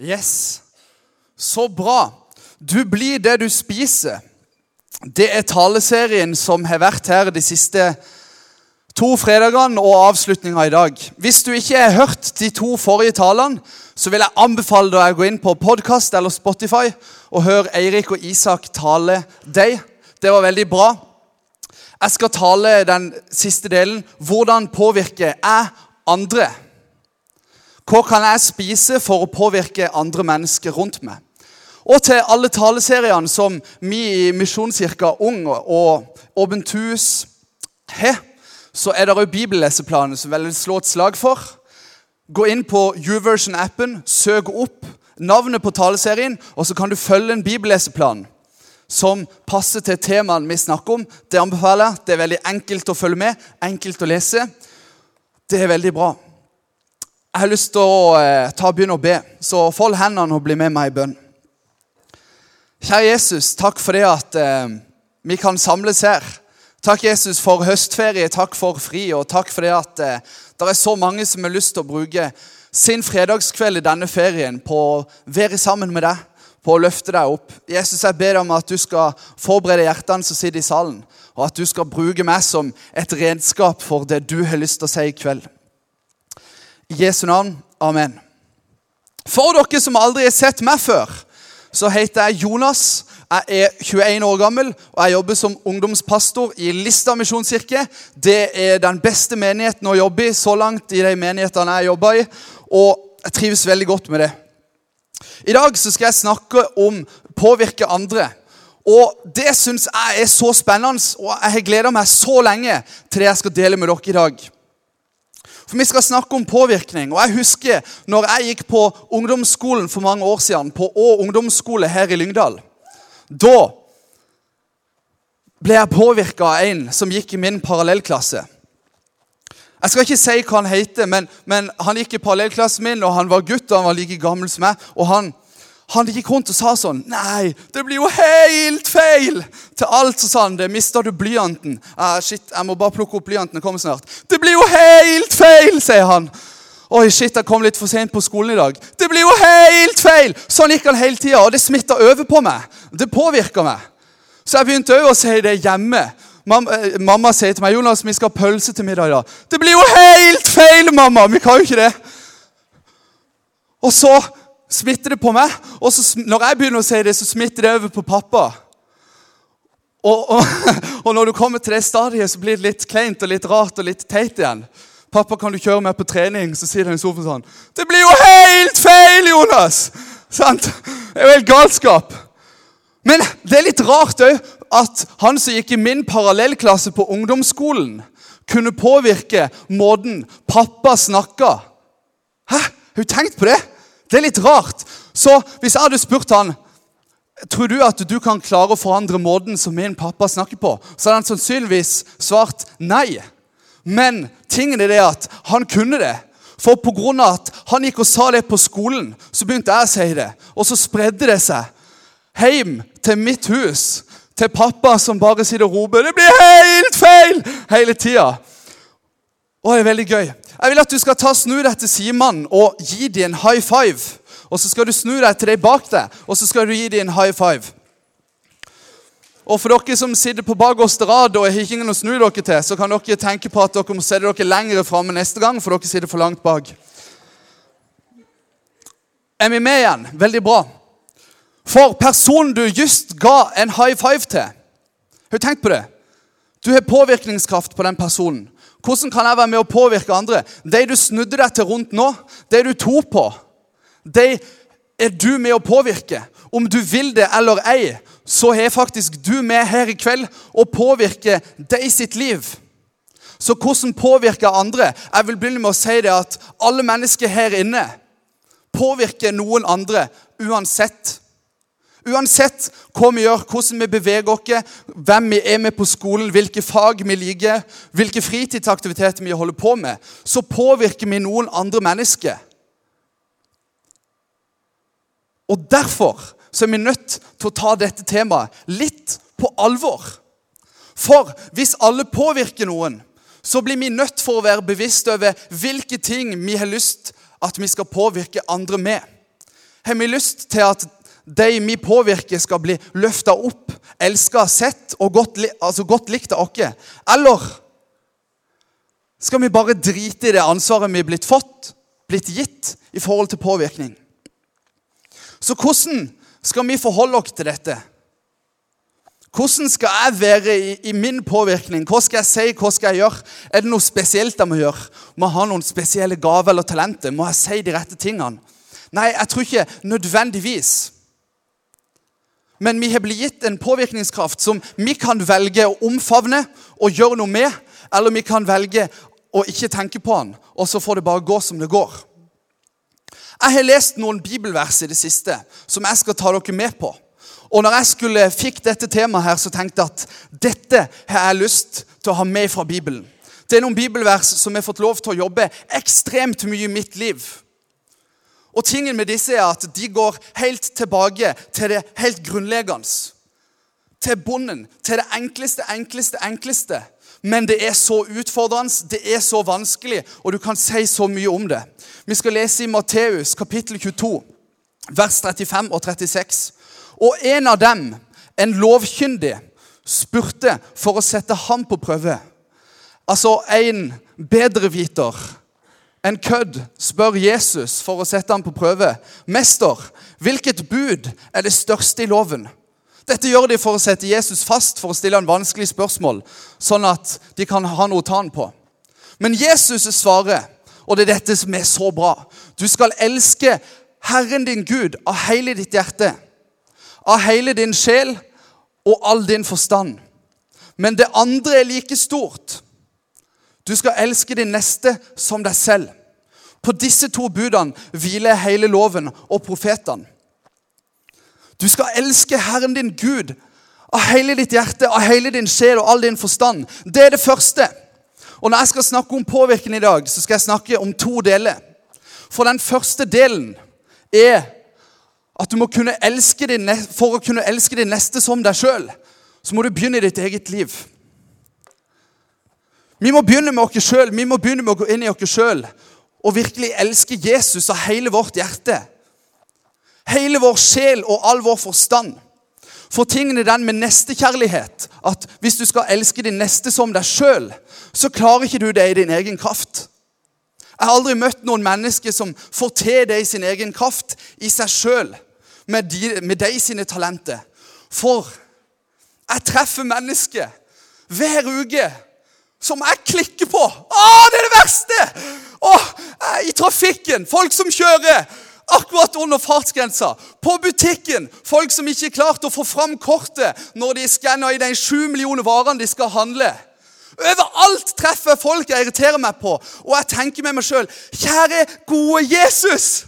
Yes. Så bra. Du blir det du spiser. Det er taleserien som har vært her de siste to fredagene og avslutninga i dag. Hvis du ikke har hørt de to forrige talene, så vil jeg anbefale deg å gå inn på podkast eller Spotify og høre Eirik og Isak tale deg. Det var veldig bra. Jeg skal tale den siste delen. Hvordan påvirker jeg andre? Hva kan jeg spise for å påvirke andre mennesker rundt meg? Og til alle taleseriene som vi i Misjonskirka Ung og Åpent hus har, så er det òg bibelleseplanen som jeg vil slå et slag for. Gå inn på Uversion-appen, søk opp navnet på taleserien, og så kan du følge en bibelleseplan som passer til temaene vi snakker om. Det anbefaler jeg. Det er veldig enkelt å følge med, enkelt å lese. Det er veldig bra. Jeg har lyst til å eh, ta begynne å be, så fold hendene og bli med meg i bønn. Kjære Jesus, takk for det at eh, vi kan samles her. Takk, Jesus, for høstferie, takk for fri, og takk for det at eh, det er så mange som har lyst til å bruke sin fredagskveld i denne ferien på å være sammen med deg, på å løfte deg opp. Jesus, jeg ber deg om at du skal forberede hjertene som sitter i salen, og at du skal bruke meg som et redskap for det du har lyst til å si i kveld. I Jesu navn. Amen. For dere som aldri har sett meg før, så heter jeg Jonas. Jeg er 21 år gammel, og jeg jobber som ungdomspastor i Lista misjonskirke. Det er den beste menigheten å jobbe i så langt i de menighetene jeg jobber i. Og jeg trives veldig godt med det. I dag så skal jeg snakke om påvirke andre. Og Det syns jeg er så spennende, og jeg har gleda meg så lenge til det jeg skal dele med dere i dag. For Vi skal snakke om påvirkning. og Jeg husker når jeg gikk på ungdomsskolen for mange år siden, på Å ungdomsskole her i Lyngdal. Da ble jeg påvirka av en som gikk i min parallellklasse. Jeg skal ikke si hva han heter, men, men han gikk i parallellklassen min, og han var gutt og han var like gammel som meg. og han han gikk rundt og sa sånn Nei, det blir jo helt feil! Til alt så sa han det. Mista du blyanten? Ah, shit, jeg må bare plukke opp blyanten. Det kommer snart. Det blir jo helt feil, sier han. Oi, shit, jeg kom litt for sent på skolen i dag. Det blir jo helt feil! Sånn gikk han hele tida, og det smitta over på meg. Det påvirka meg. Så jeg begynte òg å si det hjemme. Mamma, eh, mamma sier til meg Jonas, vi skal ha pølse til middag i dag. Det blir jo helt feil, mamma! Vi kan jo ikke det. Og så smitter det på meg. Og så, når jeg begynner å si det, så smitter det over på pappa. Og, og, og, når du kommer til det stadiet, så blir det litt kleint og litt rart og litt teit igjen. 'Pappa, kan du kjøre meg på trening?' Så sier han i sofaen sånn 'Det blir jo helt feil, Jonas!' Sant? Det er jo helt galskap. Men det er litt rart òg at han som gikk i min parallellklasse på ungdomsskolen, kunne påvirke måten pappa snakka. Hæ? Har du tenkt på det? Det er litt rart. Så hvis jeg hadde spurt han, tror du at du kan klare å forandre måten som min pappa snakker på, så hadde han sannsynligvis svart nei. Men tingen er det at han kunne det. For pga. at han gikk og sa det på skolen, så begynte jeg å si det. Og så spredde det seg hjem til mitt hus. Til pappa som bare sitter og roper 'Det blir helt feil!' hele tida. Og det er veldig gøy. Jeg vil at du skal ta snu deg til Simon og gi dem en high five. Og så skal du snu deg til deg bak deg, og så skal du gi dem en high five. Og for dere som sitter på bakerste rad og har ikke ingen å snu dere til, så kan dere tenke på at dere må sette dere lenger framme neste gang, for dere sitter for langt bak. Er vi med igjen? Veldig bra. For personen du just ga en high five til Har du tenkt på det? Du har påvirkningskraft på den personen. Hvordan kan jeg være med å påvirke andre? De du snudde deg til rundt nå, de du tok på, de er du med å påvirke. Om du vil det eller ei, så er faktisk du med her i kveld og påvirker deg sitt liv. Så hvordan påvirker andre? Jeg vil begynne med å si det at alle mennesker her inne påvirker noen andre uansett. Uansett hva vi gjør, hvordan vi beveger oss, hvem vi er med på skolen, hvilke fag vi liker, hvilke fritidsaktiviteter vi holder på med, så påvirker vi noen andre mennesker. Og Derfor så er vi nødt til å ta dette temaet litt på alvor. For hvis alle påvirker noen, så blir vi nødt for å være bevisst over hvilke ting vi har lyst at vi skal påvirke andre med. Har vi lyst til at de vi påvirker, skal bli løfta opp, elska, sett og godt, altså godt likt av oss? Eller skal vi bare drite i det ansvaret vi er blitt fått, blitt gitt, i forhold til påvirkning? Så hvordan skal vi forholde oss til dette? Hvordan skal jeg være i, i, min påvirkning? Hva skal jeg si? Hva skal jeg gjøre? Er det noe spesielt jeg må gjøre? Må jeg ha noen spesielle gaver eller talenter? Må jeg si de rette tingene? Nei, jeg tror ikke nødvendigvis. Men vi har blitt gitt en påvirkningskraft som vi kan velge å omfavne og gjøre noe med. Eller vi kan velge å ikke tenke på den, og så får det bare gå som det går. Jeg har lest noen bibelvers i det siste som jeg skal ta dere med på. Og når jeg skulle fikk dette temaet, her, så tenkte jeg at dette har jeg lyst til å ha med fra Bibelen. Det er noen bibelvers som har fått lov til å jobbe ekstremt mye i mitt liv. Og tingen med disse er at de går helt tilbake til det helt grunnleggende. Til bonden. Til det enkleste, enkleste, enkleste. Men det er så utfordrende, det er så vanskelig, og du kan si så mye om det. Vi skal lese i Matteus kapittel 22, vers 35 og 36. Og en av dem, en lovkyndig, spurte for å sette ham på prøve. Altså en bedreviter, en kødd, spør Jesus for å sette ham på prøve. 'Mester, hvilket bud er det største i loven?' Dette gjør de for å sette Jesus fast, for å stille en vanskelig spørsmål, sånn at de kan ha noe å ta han på. Men Jesus svarer, og det er dette som er så bra Du skal elske Herren din Gud av hele ditt hjerte av hele din sjel og all din forstand. Men det andre er like stort. Du skal elske din neste som deg selv. På disse to budene hviler hele loven og profetene. Du skal elske Herren din Gud av hele ditt hjerte, av hele din sjel og all din forstand. Det er det første. Og Når jeg skal snakke om påvirkning i dag, så skal jeg snakke om to deler. For den første delen er at du må kunne elske din, For å kunne elske din neste som deg sjøl, så må du begynne i ditt eget liv. Vi må begynne med oss sjøl. Vi må begynne med å gå inn i oss sjøl og virkelig elske Jesus av hele vårt hjerte. Hele vår sjel og all vår forstand. For tingen er den med nestekjærlighet at hvis du skal elske din neste som deg sjøl, så klarer ikke du det i din egen kraft. Jeg har aldri møtt noen mennesker som får til det i sin egen kraft, i seg sjøl, med, de, med de sine talenter. For jeg treffer mennesker hver uke som jeg klikker på. Å, det er det verste! Å, I trafikken. Folk som kjører akkurat under fartsgrensa. På butikken. Folk som ikke er klart å få fram kortet når de skanner i de sju millioner varene de skal handle. Overalt treffer folk jeg irriterer meg på. Og jeg tenker med meg sjøl Kjære, gode Jesus!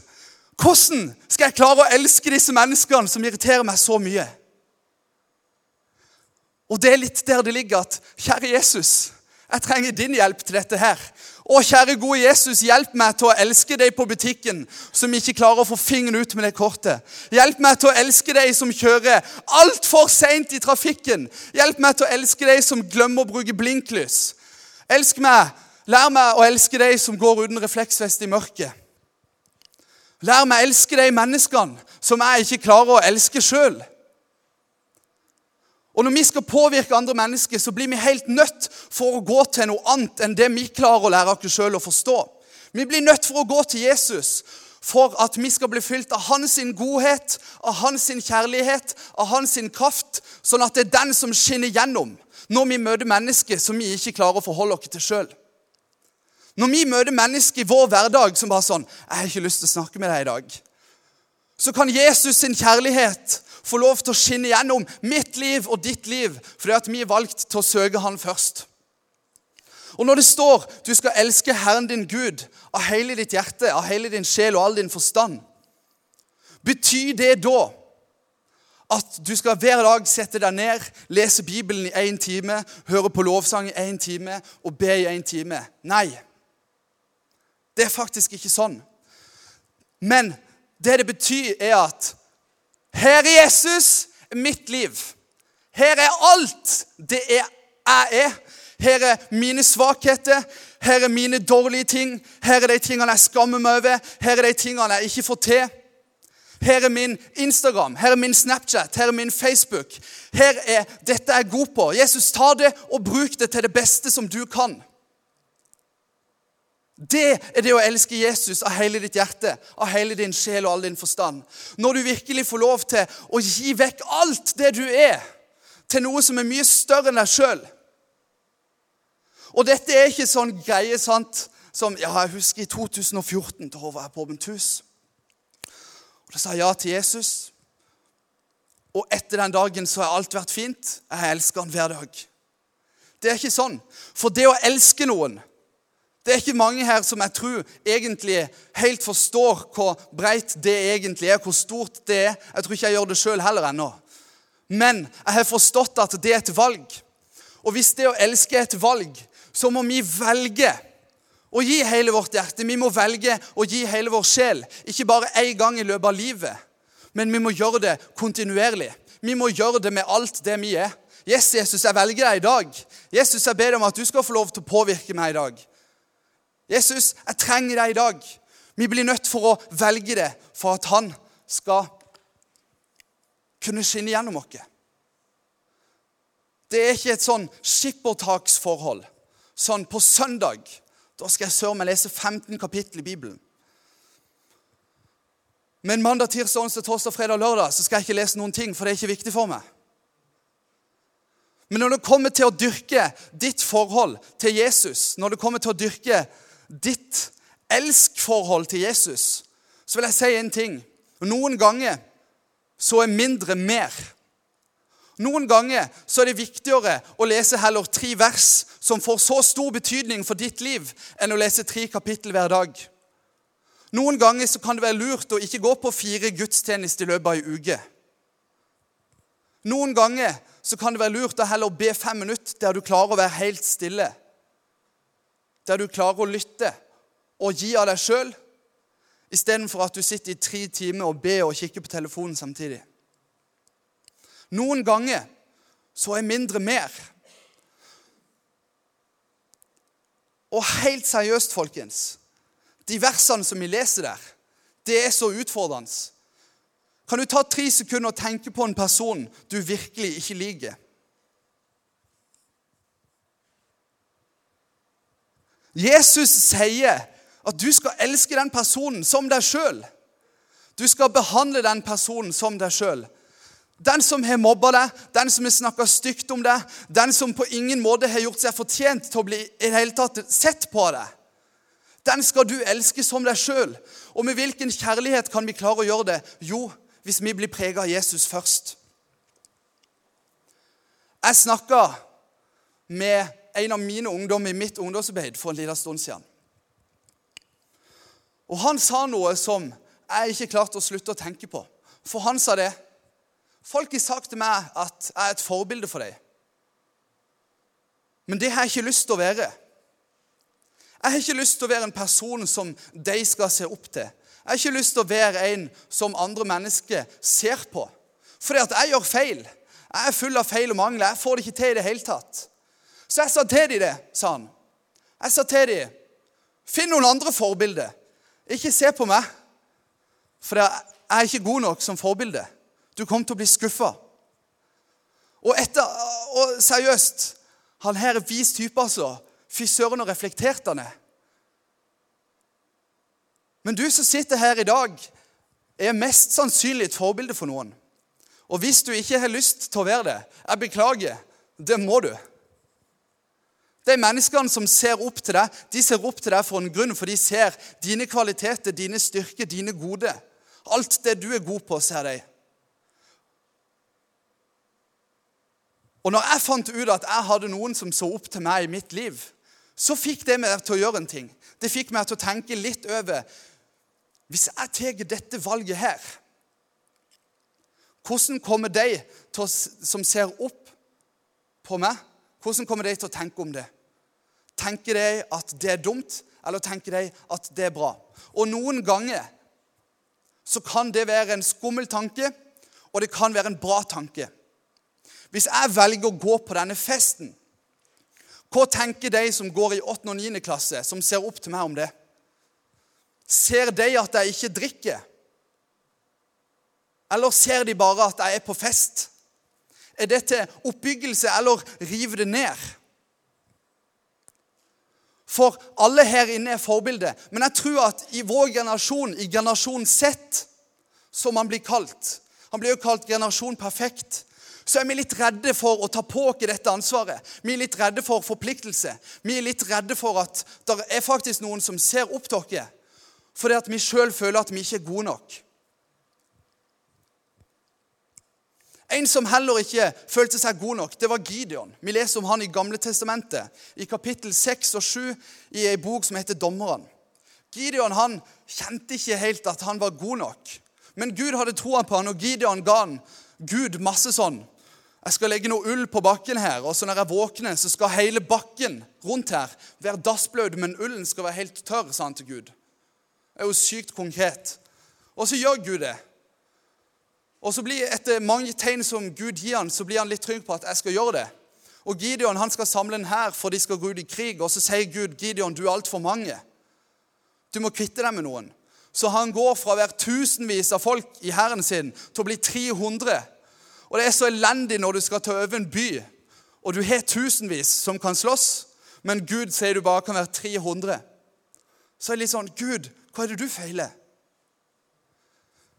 Hvordan skal jeg klare å elske disse menneskene som irriterer meg så mye? Og det er litt der det ligger at Kjære Jesus, jeg trenger din hjelp til dette her. Å, kjære gode Jesus, hjelp meg til å elske deg på butikken som ikke klarer å få fingeren ut med det kortet. Hjelp meg til å elske deg som kjører altfor seint i trafikken. Hjelp meg til å elske deg som glemmer å bruke blinklys. Elsk meg. Lær meg å elske deg som går uten refleksvest i mørket. Lær meg å elske de menneskene som jeg ikke klarer å elske sjøl. Og Når vi skal påvirke andre mennesker, så blir vi helt nødt for å gå til noe annet enn det vi klarer å lære oss sjøl å forstå. Vi blir nødt for å gå til Jesus for at vi skal bli fylt av hans godhet, av hans kjærlighet, av hans kraft, sånn at det er den som skinner gjennom når vi møter mennesker som vi ikke klarer å forholde oss til sjøl. Når vi møter mennesker i vår hverdag som bare sånn 'Jeg har ikke lyst til å snakke med deg i dag.' Så kan Jesus sin kjærlighet få lov til å skinne gjennom mitt liv og ditt liv fordi at vi er valgt til å søke Han først. Og når det står du skal elske Herren din Gud av hele ditt hjerte, av hele din sjel og all din forstand, betyr det da at du skal hver dag sette deg ned, lese Bibelen i én time, høre på lovsang i én time og be i én time? Nei. Det er faktisk ikke sånn. Men det det betyr, er at her er Jesus, mitt liv. Her er alt det jeg er. Her er mine svakheter, her er mine dårlige ting, her er de tingene jeg skammer meg over, her er de tingene jeg ikke får til. Her er min Instagram, her er min Snapchat, her er min Facebook. Her er Dette jeg er god på. Jesus, ta det og bruk det til det beste som du kan. Det er det å elske Jesus av hele ditt hjerte, av hele din sjel og all din forstand. Når du virkelig får lov til å gi vekk alt det du er, til noe som er mye større enn deg sjøl. Og dette er ikke sånn greie sant, som ja, Jeg husker i 2014, da var jeg på Åpent hus. Og Da sa jeg ja til Jesus. Og etter den dagen så har alt vært fint. Jeg elsker han hver dag. Det er ikke sånn. For det å elske noen Det er ikke mange her som jeg tror egentlig helt forstår hvor breit det egentlig er, hvor stort det er. Jeg tror ikke jeg gjør det sjøl heller ennå. Men jeg har forstått at det er et valg. Og hvis det å elske er et valg, så må vi velge å gi hele vårt hjerte. Vi må velge å gi hele vår sjel. Ikke bare én gang i løpet av livet, men vi må gjøre det kontinuerlig. Vi må gjøre det med alt det vi er. Yes, Jesus, jeg velger deg i dag. Jesus, jeg ber deg om at du skal få lov til å påvirke meg i dag. Jesus, jeg trenger deg i dag. Vi blir nødt for å velge det for at han skal kunne skinne gjennom oss. Det er ikke et sånn skippertaksforhold. Sånn på søndag da skal jeg søren meg lese 15 kapittel i Bibelen. Men mandag, tirsdag, onsdag, torsdag, fredag og lørdag så skal jeg ikke lese noen ting, for det er ikke viktig for meg. Men når det kommer til å dyrke ditt forhold til Jesus, når det kommer til å dyrke ditt elskforhold til Jesus, så vil jeg si en ting. Noen ganger så er mindre mer. Noen ganger så er det viktigere å lese heller tre vers som får så stor betydning for ditt liv, enn å lese tre kapittel hver dag. Noen ganger så kan det være lurt å ikke gå på fire gudstjenester i løpet av ei uke. Noen ganger så kan det være lurt å heller be fem minutter der du klarer å være helt stille. Der du klarer å lytte og gi av deg sjøl, istedenfor at du sitter i tre timer og ber og kikker på telefonen samtidig. Noen ganger så er mindre mer. Og helt seriøst, folkens De versene som vi leser der, det er så utfordrende. Kan du ta tre sekunder og tenke på en person du virkelig ikke liker? Jesus sier at du skal elske den personen som deg sjøl. Du skal behandle den personen som deg sjøl. Den som har mobba deg, den som har snakka stygt om deg, den som på ingen måte har gjort seg fortjent til å bli i det hele tatt sett på deg. Den skal du elske som deg sjøl. Og med hvilken kjærlighet kan vi klare å gjøre det? Jo, hvis vi blir prega av Jesus først. Jeg snakka med en av mine ungdommer i mitt ungdomsarbeid for en liten stund siden. Og han sa noe som jeg ikke klarte å slutte å tenke på. For han sa det Folk har sagt til meg at jeg er et forbilde for dem. Men det har jeg ikke lyst til å være. Jeg har ikke lyst til å være en person som de skal se opp til. Jeg har ikke lyst til å være en som andre mennesker ser på. Fordi at jeg gjør feil. Jeg er full av feil og mangler. Jeg får det ikke til i det hele tatt. Så jeg sa til dem det, sa han. Jeg sa til dem Finn noen andre forbilder. Ikke se på meg. For jeg er ikke god nok som forbilde. Du kommer til å bli skuffa. Og, og seriøst Han her er vis type, altså. Fy søren, og reflekterte han er. Men du som sitter her i dag, er mest sannsynlig et forbilde for noen. Og hvis du ikke har lyst til å være det, jeg beklager, det må du. De menneskene som ser opp til deg, de ser opp til deg for en grunn, for de ser dine kvaliteter, dine styrker, dine gode. Alt det du er god på, ser de. Og når jeg fant ut at jeg hadde noen som så opp til meg i mitt liv, så fikk det meg til å gjøre en ting. Det fikk meg til å tenke litt over Hvis jeg tar dette valget her, hvordan kommer de å, som ser opp på meg, hvordan kommer de til å tenke om det? Tenker de at det er dumt, eller tenker de at det er bra? Og noen ganger så kan det være en skummel tanke, og det kan være en bra tanke. Hvis jeg velger å gå på denne festen, hva tenker de som går i 8. og 9. klasse, som ser opp til meg om det? Ser de at jeg ikke drikker? Eller ser de bare at jeg er på fest? Er det til oppbyggelse, eller rive det ned? For alle her inne er forbilder. Men jeg tror at i vår generasjon, i generasjon Z, som han blir kalt Han blir jo kalt generasjon perfekt. Så er vi litt redde for å ta på oss dette ansvaret. Vi er litt redde for forpliktelse. Vi er litt redde for at det er faktisk noen som ser opp til oss fordi at vi sjøl føler at vi ikke er gode nok. En som heller ikke følte seg god nok, det var Gideon. Vi leser om han i Gamle Testamentet, i kapittel 6 og 7 i ei bok som heter Dommeren. Gideon han kjente ikke helt at han var god nok. Men Gud hadde troa på han, og Gideon ga han Gud masse sånn Jeg skal legge noe ull på bakken her, og så når jeg våkner, så skal hele bakken rundt her være dassblaut, men ullen skal være helt tørr, sa han til Gud. Det er jo sykt konkret. Og så gjør Gud det. Og så blir Etter mange tegn som Gud gir han, så blir han litt trygg på at jeg skal gjøre det. Og Gideon han skal samle en hær, for de skal gå ut i krig. Og så sier Gud, 'Gideon, du er altfor mange. Du må kvitte deg med noen.' Så han går fra å være tusenvis av folk i hæren sin til å bli 300. Og det er så elendig når du skal ta over en by, og du har tusenvis som kan slåss, men Gud sier du bare kan være 300. Så er det litt sånn Gud, hva er det du feiler?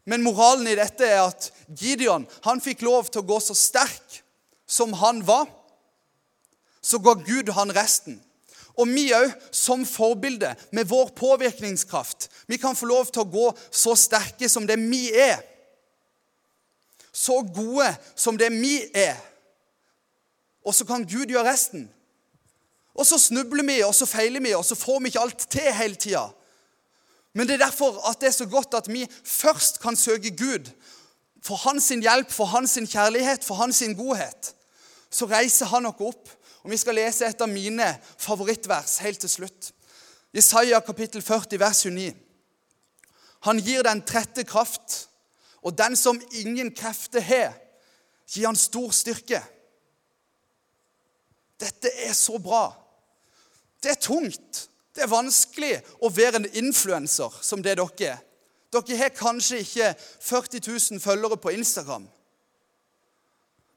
Men moralen i dette er at Gideon han fikk lov til å gå så sterk som han var. Så ga Gud han resten. Og vi òg, som forbilde, med vår påvirkningskraft, vi kan få lov til å gå så sterke som det vi er. Så gode som det vi er. Og så kan Gud gjøre resten. Og så snubler vi, og så feiler vi, og så får vi ikke alt til hele tida. Men det er derfor at det er så godt at vi først kan søke Gud for hans hjelp, for hans kjærlighet, for hans godhet. Så reiser han oss opp. Og Vi skal lese et av mine favorittvers helt til slutt. Jesaja kapittel 40, vers 29. Han gir den trette kraft, og den som ingen krefter har, gir han stor styrke. Dette er så bra. Det er tungt. Det er vanskelig å være en influenser som det dere er. Dere har kanskje ikke 40 000 følgere på Instagram.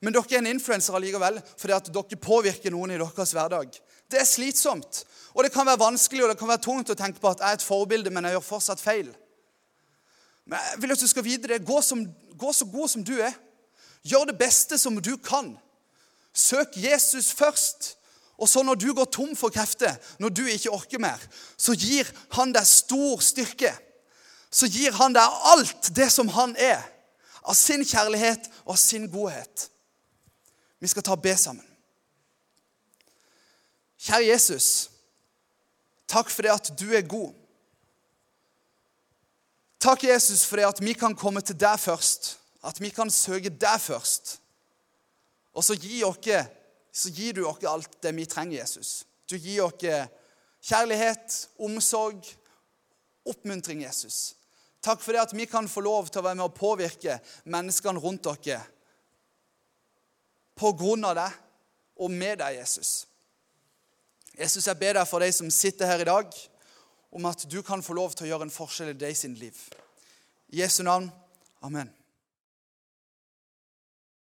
Men dere er en influenser allikevel fordi at dere påvirker noen i deres hverdag. Det er slitsomt, og det kan være vanskelig og det kan være tungt å tenke på at jeg er et forbilde, men jeg gjør fortsatt feil. Men jeg vil at du skal vite det. Gå, som, gå så god som du er. Gjør det beste som du kan. Søk Jesus først. Og så når du går tom for krefter, når du ikke orker mer, så gir han deg stor styrke. Så gir han deg alt det som han er, av sin kjærlighet og av sin godhet. Vi skal ta og be sammen. Kjære Jesus, takk for det at du er god. Takk, Jesus, for det at vi kan komme til deg først. At vi kan søke deg først. Og så gi oss så gir du oss alt det vi trenger, Jesus. Du gir oss kjærlighet, omsorg, oppmuntring, Jesus. Takk for det at vi kan få lov til å være med og påvirke menneskene rundt dere på grunn av deg og med deg, Jesus. Jesus, jeg ber deg for de som sitter her i dag, om at du kan få lov til å gjøre en forskjell i deres liv. I Jesu navn. Amen.